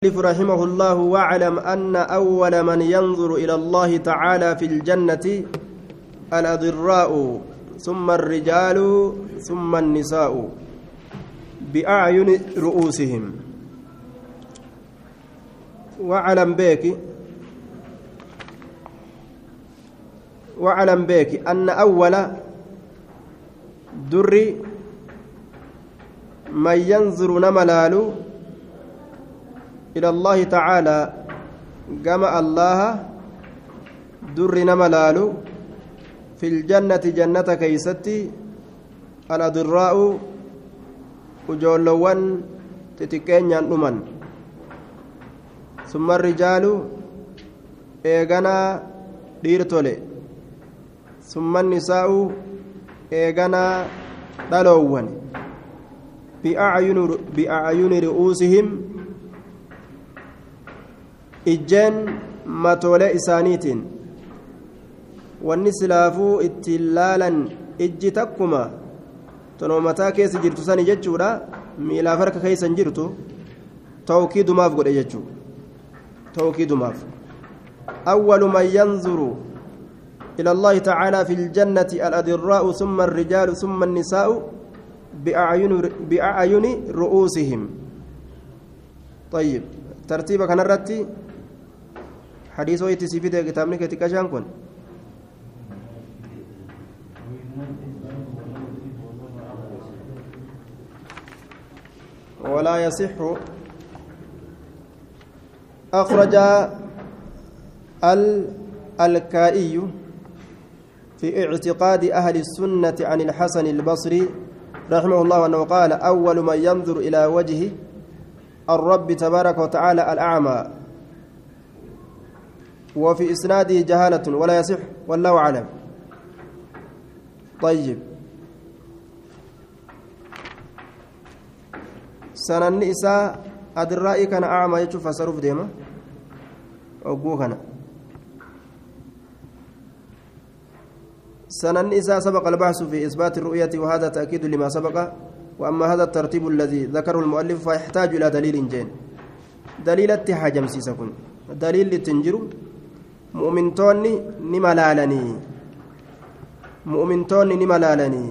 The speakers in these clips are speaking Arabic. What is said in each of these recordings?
رحمه الله واعلم أن أول من ينظر إلى الله تعالى في الجنة الأضراء ثم الرجال ثم النساء بأعين رؤوسهم. واعلم بك واعلم بك أن أول در من ينظر نملال إلى الله تعالى. كما الله درنا ملالو في الجنة جنة كيستي. الأضراء وجولوان تتكين ينؤمن. ثم الرجال إيغانا ثم النساء إيغانا دلوان بأعين بأعين رؤوسهم ijjeen matoolee isaaniitiin wanni silaafuu ittiin laalan ijji takkuma tonoo mataa keessa jirtu sani jechuudha miilaaf harka keessa hin jirtu tawkiidumaaf godhe jechuu tawkiidumaaf أول من ينظر إلى الله تعالى في الجنة الأدراء ثم الرجال ثم النساء بأعين بأعين رؤوسهم طيب ترتيب كان الرتي حديث ويتي سيفيد كتابني كتك كون. ولا يصح أخرج الكائي في اعتقاد أهل السنة عن الحسن البصري رحمه الله أنه قال أول من ينظر إلى وجه الرب تبارك وتعالى الأعمى. وفي إسناده جهالة ولا يصح والله أعلم. طيب. سنن إساء أدرائي كان أعمى يشوف فسرف ديما؟ أقوه كان. سنن إساء سبق البحث في إثبات الرؤية وهذا تأكيد لما سبق. وأما هذا الترتيب الذي ذكره المؤلف فيحتاج إلى دليل جين. دليل اتحاجم سيسكن دليل لتنجر mu'mintoonni ni malaalanii mu'mintoonni ni malaalanii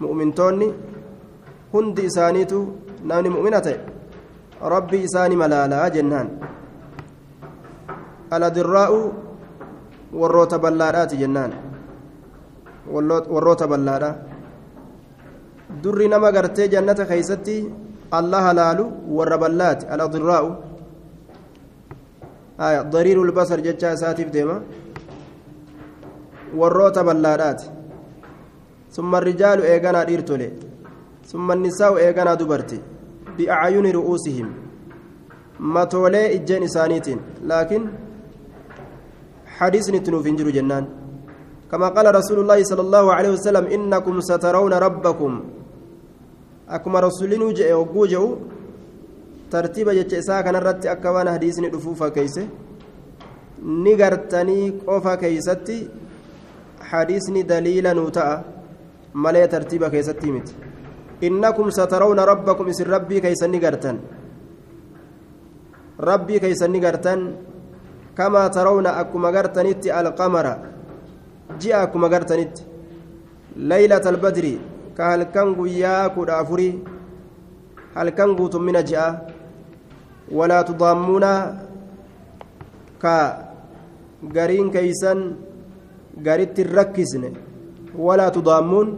mu'mintoonni hundi isaaniitu namni mu'mina ta'e rabbi isaani malaalaa jennaan aladirraa'u warroota ballaadhaati jennaan warroota ballaadha durri nama gartee jannata keeysatti allaha laalu warra ballaati aladirraa'u آية ضرير البصر جتشا ساتيف ديما warroota ballaadhaati summa الرجال eeganaa dhiirtole summa النساء eeganaa dubarti. Biacyuni ru'uusihim. Matoolee ijjeen isaaniitiin. Laakiin حديث نتنوف انجروا جنان كما قال رسول الله صلى الله عليه وسلم إنكم سترون ربكم أكما رسولين وجوجوا tartiiba jecha isaa kanarratti akka waan hadiisni dhufuufa keeyse ni gartanii qofa keeysatti hadiisni daliila nuu ta'a malee tartiiba keessatti miti innakum satarawna rabbakum isin rabbii keeysan ni gartan. Rabbii keeysan ni gartan. Kamaa tarawna akkuma gartanitti alqamara. Ji'a akkuma gartanitti. Laylata albadri ka halkan guyyaa kudha afurii halkan guutummina ji'a ولا تضامون كغارين كيسان غاريت الركسن. ولا تضامون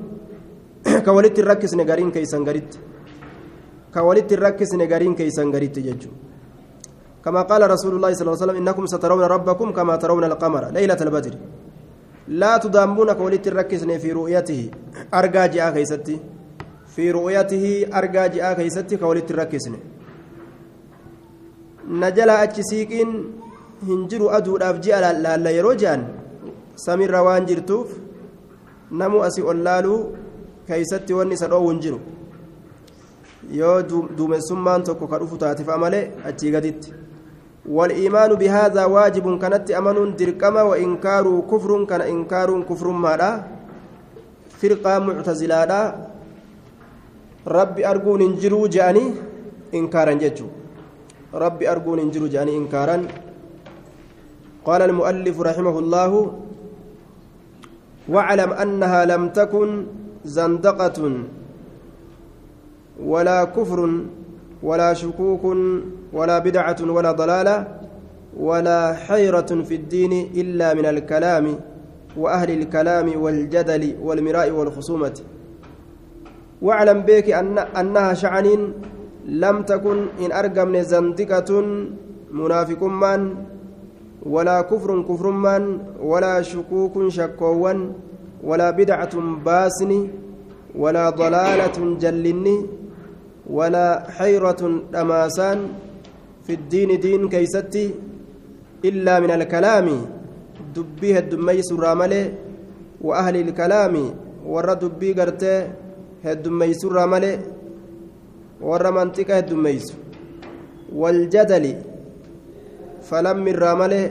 كولت الركسن غارين كيسان غاريت كولت الركسن غارين كيسان غاريت ججو. كما قال رسول الله صلى الله عليه وسلم إنكم سترون ربكم كما ترون القمر ليلة البدر. لا تضامون كولت الركسن في رؤيته أرجاجي آخيستي في رؤيته أرجاجي آخيستي كولت الركسن. Na jalaa achi siiqiin hin jiru aduudhaaf ji'a laalla yeroo je'an samirra waan jirtuuf namu asii ol laaluu keeysatti wanni isa dhoowwu hin jiru yoo duumessummaan tokko ka dhufu taatifa malee achii gaditti والإيمان بهذا واجب كانت أمن درقما وإنكار كفر كان إنكار كفر ماذا فرقة معتزلة ربي أرجو ننجرو جاني إنكارا جتشو ربي أرجون إنجرو جاني إنكارا. قال المؤلف رحمه الله واعلم أنها لم تكن زندقة ولا كفر ولا شكوك ولا بدعة ولا ضلالة ولا حيرة في الدين إلا من الكلام وأهل الكلام والجدل والمراء والخصومة. واعلم بك أن أنها شعنين لم تكن إن أرقم زندقة منافق من ولا كفر كفر من ولا شكوك شكوان ولا بدعة باسني ولا ضلالة جلني ولا حيرة أماسان في الدين دين كيستي إلا من الكلام دبيه الدميس الراملي وأهل الكلام ورى دبي قرتي الدميس الراملي ورى منطقة الدميس والجدل فلم الراملي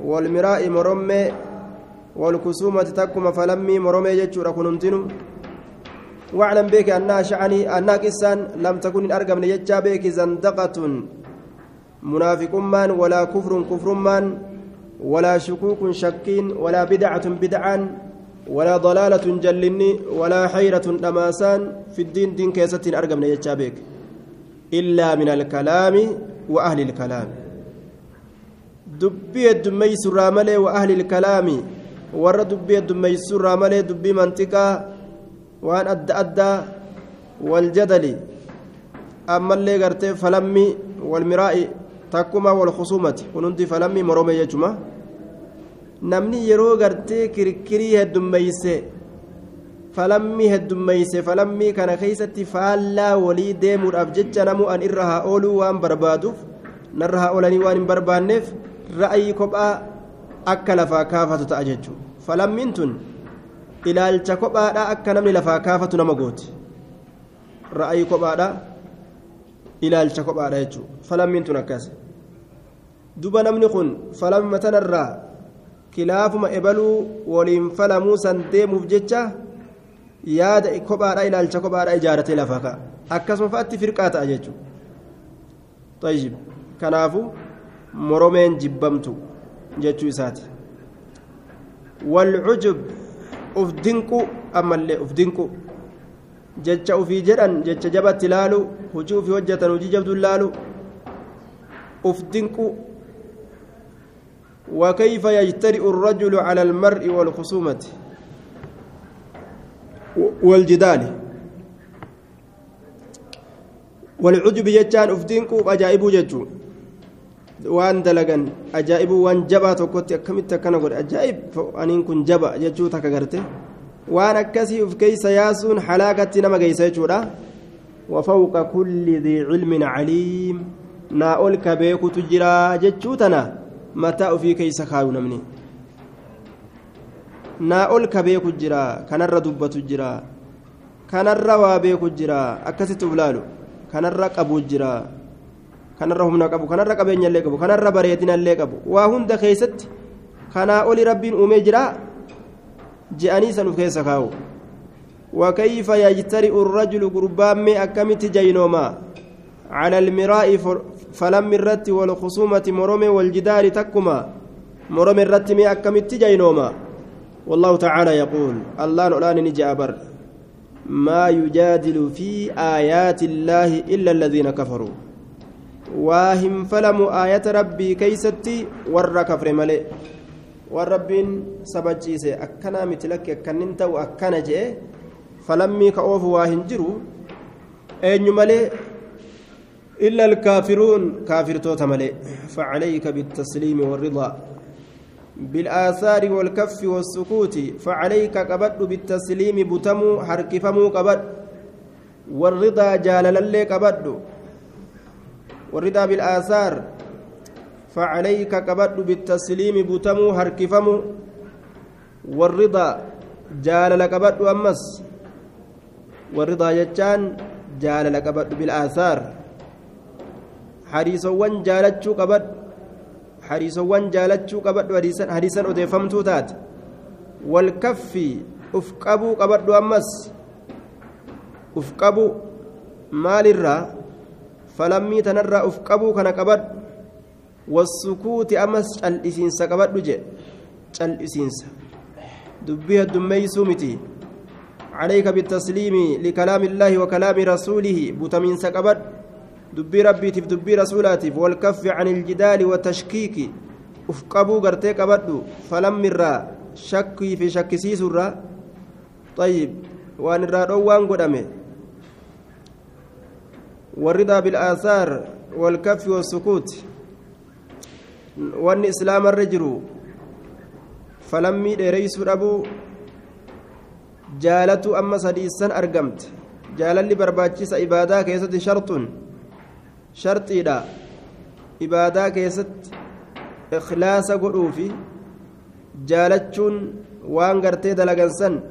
والمراء مرمي والكسومة تكما فلمي مرمي جتشورا كننتنو واعلم بك أنها شعني أنها كسان لم تكن أرقم ليجا بك زندقة منافق من ولا كفر كفر من ولا شكوك شكين ولا بدعة بدعا ولا ضلالة جلني ولا حيرة دماسان في الدين دين كيسة أرقم ليجا بك إلا من الكلام وأهل الكلام. دبي الدميس الراملة وأهل الكلام. ورد دبي الدميس الراملة دبي منطقة. waan adda addaa waljadali ammallee gartee falammii walmiraa'i takkuma walkhusumati kun hundi falammii morome jechuma namni yeroo gartee kirkirii heddummeeyse falammii heddummeeyse falammii kana keeysatti faallaa walii deemuudhaaf jecha namu an irra haa ooluu waan barbaaduuf narra haa oolanii waan hin barbaanneef ra'ayii kophaa akka lafaa kaafatu ta'a jechuu falammiin tun ilaalcha kophaadha akka namni lafaa kaafatu nama gooti ra'ayii kophaadha ilaalcha kophaadha jechuudha falammiin tun akkas duba namni kun falamma tanarraa kilaafuma ebaluu waliin falamuu san deemuuf jecha yaada kophaadha ilaalcha kophaadha ijaaratee lafaa ka'a akkasuma fa'aatti firqaa ta'a jechuudha tayyib kanaafu moromeen jibbamtu jechuu isaati والعجب uf dinqu ammallee uf dinqu jecha ufii jedhan jecha jabatti laalu hujii ufii hojjetan hujii jabduun laalu uf dinqu وكيف يجترئ الرجل على المرء والخصومة والجدال والعجب يجان dalagan ajaa'ibu waan jabaa tokkotti akkamitti akkana godhe ajaa'ib aniin kun jaba jechuu takka garte waan akkasii uf keeysa yaasuun halaakatti nama geeysa jechuudha وفوق كل ذي علم عليم ناول كبيكو تجرا جتشوتنا متى في كيس خاو نمني ناول كبيكو جرا كنر دبة جرا كنر وابيكو جرا أكست بلالو كنر قبو جرا kanarra humna qabu kanarra qabeenya illee qabu kanarra bareedina illee qabu waa hunda keessatti kanaa oli rabbiin uumee jira je'anii san uf keessa kaa'u وكيف يجترئ الرجل قربان أكمت جينوما على المراء فلم الرت والخصومة مرم والجدال تكما مرم الرت أكمت جينوما والله تعالى يقول الله الآن نجي أبر ما يجادل في آيات الله إلا الذين كفروا waa hin falamu aayata rabbii keeysatti warra kafre malee waan rabbiin sabachiise akkanaa miti lakke akkannin ta'u akkana jee falammii ka oofu إلا الكافرون كافر توتا ملئ فعليك بالتسليم والرضا بالآثار والكف والسكوت. فعليك قبد بالتسليم بتمو حركفمو قبد والرضا جالل اللي قبد والرضا بالآثار. فعليك قبد بالتسليم بتمو هركفمو. والرضا جالل قبد أمس. والرضا يجان جالل قبد بالآثار. حريصوان جالتشو قبد حريصوان جالتشو قبد حديثا أديفمتو تات والكف أفقبو قبد أمس أفقبو مال الرّ falammii tanarraa uf qabuu kana qabadhu. Wasukuuti amas cal'isiinsa qabadhu jedhe cal'isiinsa. Dubbii heddummeeysuu miti. عليك بالتسليم لكلام الله وكلام رسوله بتمين سكبت تف دبي رسولاتف والكف عن الجدال والتشكيك افقبوا قرتي قبدوا فلم مرا شكي في شك سيسرا طيب وان الرادو وان قدامه والرضا بالآثار والكف والسكوت وان إسلام الرجل فلم يريس أبو jaalatu amma sadiissan argamte. Jaalalli barbaachisa ibaadaa keessatti sharxun sharxiidha ibaadaa keessatti ikhlaasa godhuufi jaalachuun waan gartee dalagansan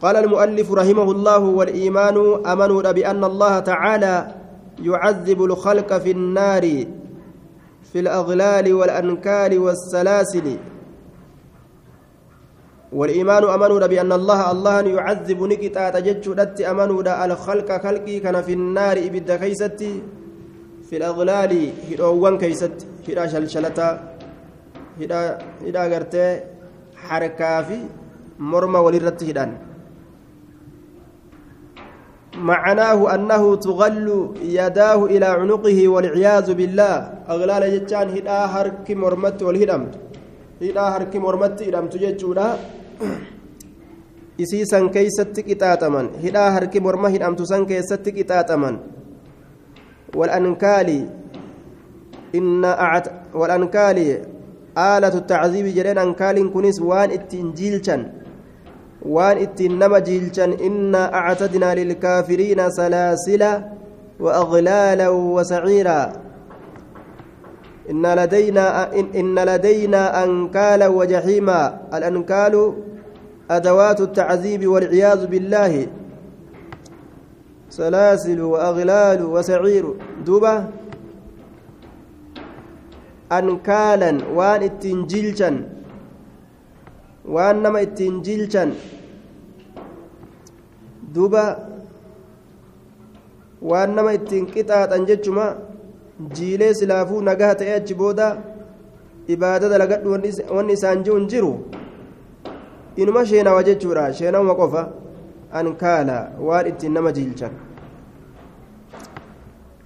قال المؤلف رحمه الله والإيمان أمنوا بأن الله تعالى يعذب الخلق في النار في الأغلال والأنكال والسلاسل والإيمان أمنوا بأن الله الله يعذب نكتا تججدت أمنوا الخلق خلقي كان في النار إبدا كيستي في الأغلال هدوان كيست هدا شلشلتا هدا هدا غرتي حركة في مرمى ولرت هدان. معناه أنه تغل يداه إلى عنقه والعياذ بالله. أغلال جتان هدا هرك مرمت والهدمت هدا هرك مرمت إدمت جتشودا isii san keeysatti qixaaxaman hidhaa harki morma hidhamtu san keessatti qixaaxaman walankaali walankaali aalatu tacziibi jedheen ankaaliin kunis waan ittiin jiilchan waan ittiin nama jiilchan innaa actadnaa lilkaafiriina salaasila وأغلالا وسعيرا إن لدينا إن لدينا أنكالا وجحيما الأنكال أدوات التعذيب والعياذ بالله سلاسل وأغلال وسعير دوبة أنكالا وان التنجيلشا وان نما التنجيلشا دوبة nama ittiin qixaaxan jechuma jiilee silaafuu nagaa ta'e achi booda ibaada dalagadhu wanni isaan ji'un jiru inuma sheenawa jechuudha sheenawuma qofa ankaala waan ittiin nama jiilchan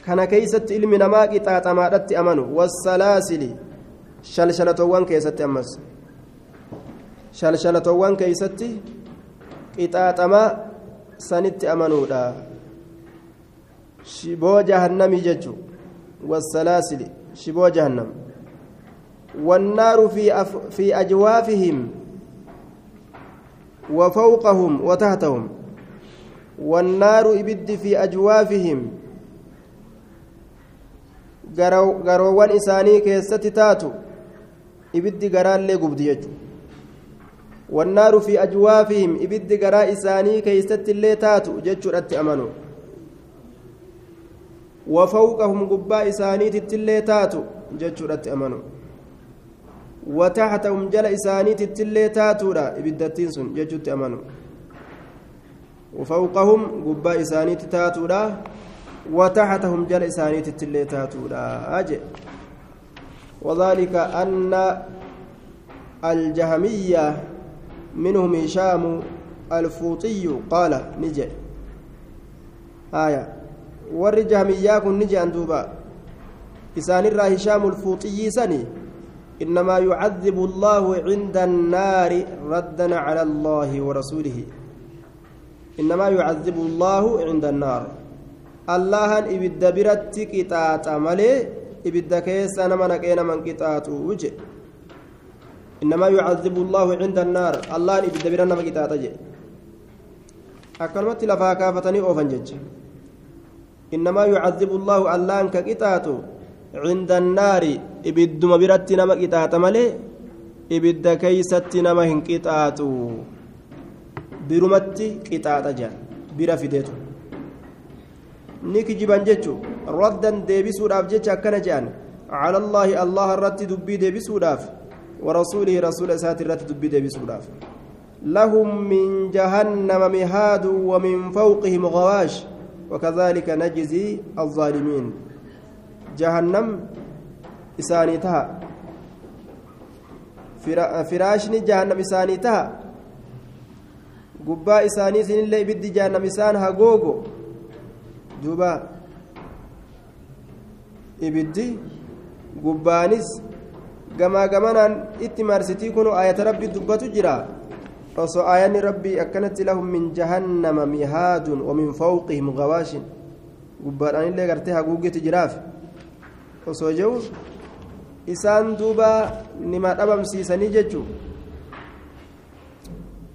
kana keeysatti ilmi namaa qixaaxamaadhatti amanu wassalaasili shalshalatowwan keessatti ammas shalshalatowwan keeysatti qixaaxamaa sanitti amanuudha shiboo jahannamii jechu wassalaasili shiboo jahannam wannaaru fi, أف... في أجوافهم وفوقهم وتحتهم والنار إبد في أجوافهم garoowwan isaanii keessatti taatu ibiddi garaallee gubdi jechu wannaaru fi ajwaafihim ibiddi garaa isaanii keeysatti illee taatu jechuudhatti amanu wafawqahum gubbaa isaaniititti illee taatu jechuudhatti amanu وتحتهم جل إساني تتلي تاتورا إبدتين سن ججت أمنوا وفوقهم قبا إساني تاتورا وتحتهم جل إساني تتلي تاتورا. أجل وذلك أن الجهمية منهم هشام الفوطي قال نجي. آية. ور جهمية كن نجي أندوبا إسان الرا هشام الفوطي سني. إنما يعذب الله عند النار ردا على الله ورسوله. إنما يعذب الله عند النار. الله إبد برت كتات ملي إبد كيس أنا من كينا من كتات وجه. إنما يعذب الله عند النار. الله إبد برنا من كتات جي أكلمت لفا كافتني أوفن جج. إنما يعذب الله الله ككتاتو عند النار ibidduma biratti nama qixaaxa malee ibidda keeysatti nama hin qixaaxu birumatti qixaaxa jedhan bira fideetu ni kijiban jechu raddan deebisuudhaaf jecha akkana jedhan cala allaahi allah irratti dubbii deebisuudhaaf ورسوله رسول إسات الرت دبي ديبس لهم من جهنم مهاد ومن فوقهم غواش وكذلك نجزي الظالمين جهنم إساني تها firaashni jahannam isaanii taha gubbaa isaanii sinillee ibiddi jahannam isaan hagoogo duuba ibiddi gubbaanis gamaa gamanaan itti marsitii kun ayata rabbi dubbatu jira osoo aayanni rabbii akkanatti lahum min jahannama mihaadun wamin fawqihim gawaashin gubbaadhaan illee gartee haguuggiti jiraaf osoo jehu isaan duuba nima dhabamsiisanii jechuu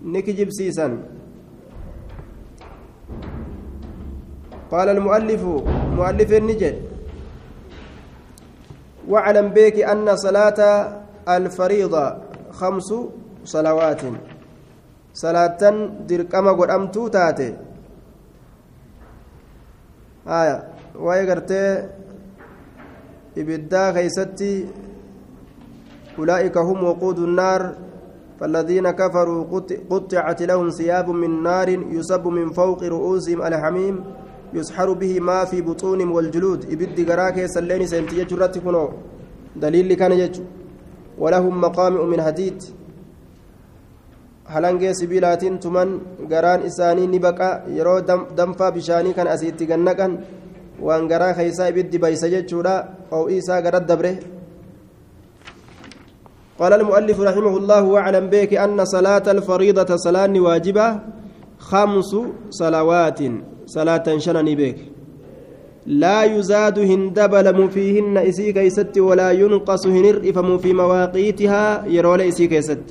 ni kijibsiisan. قال المؤلف مؤلف النجد واعلم بك أن صلاة الفريضة خمس صلوات صلاة دركما قد تاتي آية ويقرتي ibiddaa keeysatti أولئك هم وقود النار فالذين كفروا قطعت لهم ثياب من نار يصب من فوق رؤوسهم الحميم يسحر به ما في بطونهم والجلود. إبد قراك سلين سنتي جرات كنو. دليل كان يجو. ولهم مقامع من حديد. halangee sibiilaatiin tuman garaan isaanii ni baqa yeroo danfaa bishaanii kan asiitti gannaqan waan garaa keeysaa ibiddi baysa jechuudha. Oo'ii isaa gara dabre. قال المؤلف رحمه الله واعلم بك أن صلاة الفريضة صلاة واجبة خمس صلوات صلاة shanani beeki لا يزاد hin dabalamu فيهن isii keeysatti ولا ينقص hin hir'ifamu في مواقيتها yeroolee isii keeysatti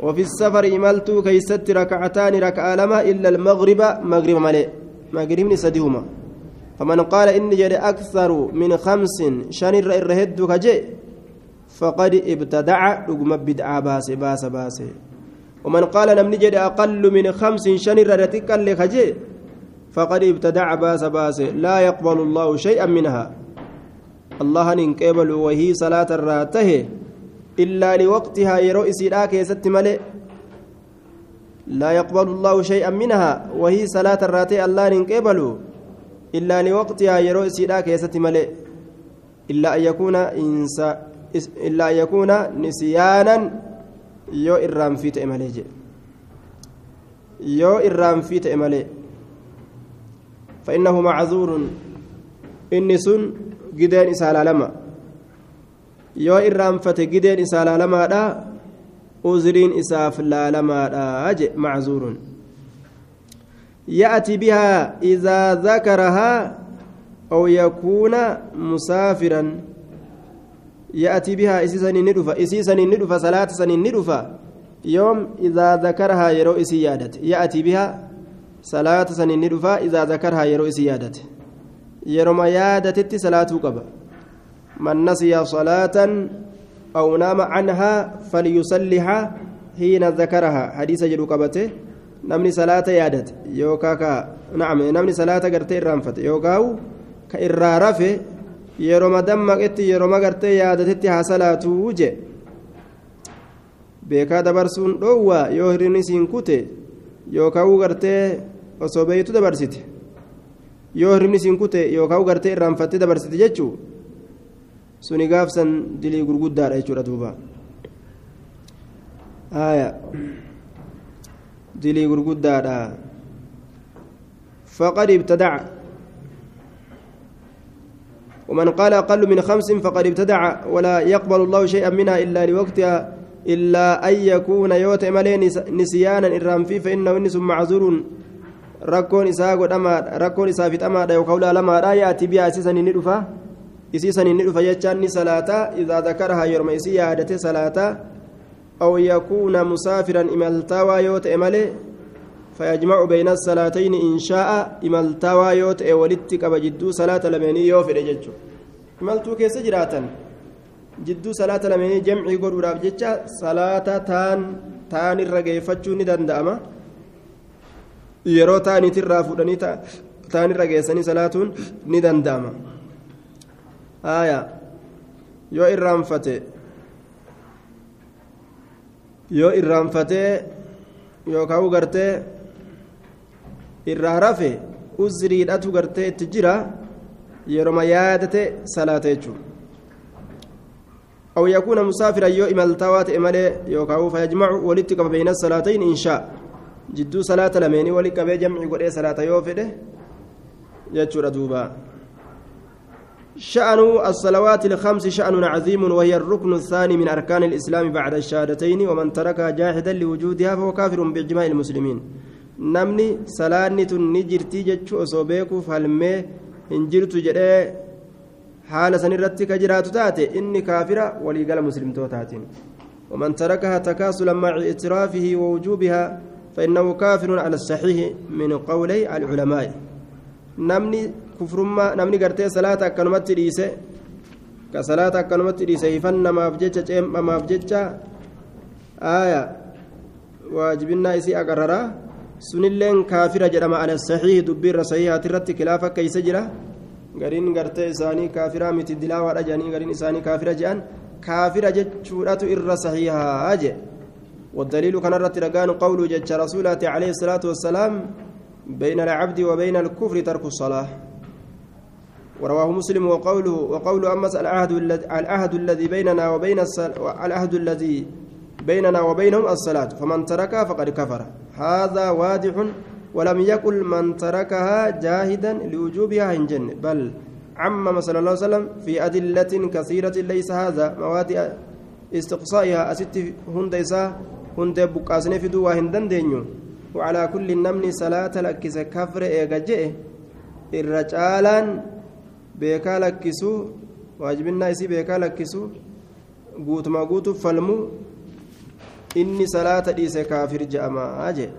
وفي السفر إملت كيست ركعتان ركعة لما إلا المغرب مغرب ملئ مغرب نسدهما فمن قال إني جري أكثر من خمس شنر الرهد كجي فقد ابتدع رقم بدعة باس باس باس. ومن قال لم نجد أقل من خمس شنر رتك لخجي فقد ابتدع باس باس. لا يقبل الله شيئا منها. الله ننقبل وهي صلاة الراته إلا لوقتها يرؤس لا كيست ملئ لا يقبل الله شيئا منها. وهي صلاة الراته الله ننقبل إلا لوقتها يرو سيدا كيست ملئ. إلا أن يكون إنسا إلا أن يكون نسيانا يو إرام في تأملي يو إرام في تأملي فإنه معذور. إني سن جدين إسالة لما. جدين إسالة لما دا أزرين إساف لا لما دا معذور. يأتي بها إذا ذكرها أو يكون مسافرا. يأتي بها إسيسني ندفة إسيسني ندفة صلاة سني ندفة يوم إذا ذكرها يرو إسيادة يأتي بها صلاة سني ندفة إذا ذكرها يرو إسيادة يرو يادة صلاة قبل من نسي صلاة أو نام عنها فليصلها حين ذكرها. حديث جدو قبته. Namni salaata yaadate yookaan ka nacam namni salaata gartee irraanfate yookaan ka irraa rafe yeroo dammaqetti yeroo gartee yaadatetti haa salaatuu je beekaa dabarsuun dhoowwaa yoo hirrinni siin kute yookaan gartee osoo beeytu dabarsite. Yoo hirrinni siin kute yookaan gartee irraanfattee dabarsite jechuun suni gaafsan dilii gurguddaadha jechuudha duuba. Dilii gurguddaadha. Faqad ibtadaca ومن قال أقل من خمس فقد ابتدع ولا يقبل الله شيئا منها إلا لوقتها إلا أن يكون يوت ملي نسيانا إرام فيه فإنه إنس معذور ركون إساق أما ركون إسافت أما دا يقول لما لا يأتي بها أسيسا ندفا أسيسا ندفا يجاني صلاة إذا ذكرها يرمى إسيادة صلاة أو يكون مسافرا إملتاوى يوت إمالي فيجمع بين الصلاتين إن شاء إملتاوى يوت ولدتك بجدو صلاة لمني يوفر ججو إملتو كيس جراتا جدو صلاة لمني جمعي قول وراب ججا صلاة تان تان الرقيفتشو ندندأما yeroo taaniitirraa fudhanii taanirra geessanii salaatuun ni danda'ama aya yoo irraanfate yoo irraanfatee yookaan gartee irraa rafe uzriidhatu gartee itti jira yeroma yaadate salaata jechuudha. أو يكون مسافرا يو إمالتوات إمالي يوكاو فيجمع ولتك بين الصلاتين إن شاء جدو صلاة لميني ولك بجمع قد صلاة يوفده يجور دوبا شأن الصلوات الخمس شأن عظيم وهي الركن الثاني من أركان الإسلام بعد الشهادتين ومن تركها جاحدا لوجودها فهو كافر بإجماع المسلمين. نمني سلاني تنجرتي جتشو أصوبيكو فالمي إنجرتو جري حال سنرتي كجرات تاتي إني كافرة وليقال مسلم توتاتين ومن تركها تكاسلا مع اعترافه ووجوبها فإنه كافر على الصحيح من قولي العلماء. نمني namni gartee salaata akkanumatti dhiise ka salaata akkanumatti dhiise hifan namaaf jecha ceem'amaaf jecha aaya waajibinnaa isii aqarraraa sunilleen kaafira jedhama ala saxiihi dubbiirra sahihaati irratti kilaafa keeysa jira gariin gartee isaanii kaafiraa miti dilaawaadha jedhanii gariin isaanii kaafira jedhan kaafira jechuudhatu irra sahihaa jedhe والدليل كان رت رجان قول جج رسوله عليه الصلاة والسلام بين العبد وبين الكفر ترك الصلاة ورواه مسلم وقوله وقول أمس العهد العهد الذي بيننا وبين العهد الذي بيننا وبينهم الصلاة فمن تركها فقد كفر. هذا واضح ولم يقل من تركها جاهدا لوجوبها إن جن. بل عمم صلى الله عليه وسلم في أدلة كثيرة ليس هذا مواد استقصائها أست هنديسا هند بقاسن في دوا هندن وعلى كل نمن صلاة لكس كفر إيجاجئ الرجالان beekaa lakkisuu waajibinnaa isii beekaa lakkisuu guutumaa guutuuf falmuu inni salaata dhiise kaafir je'amaa jee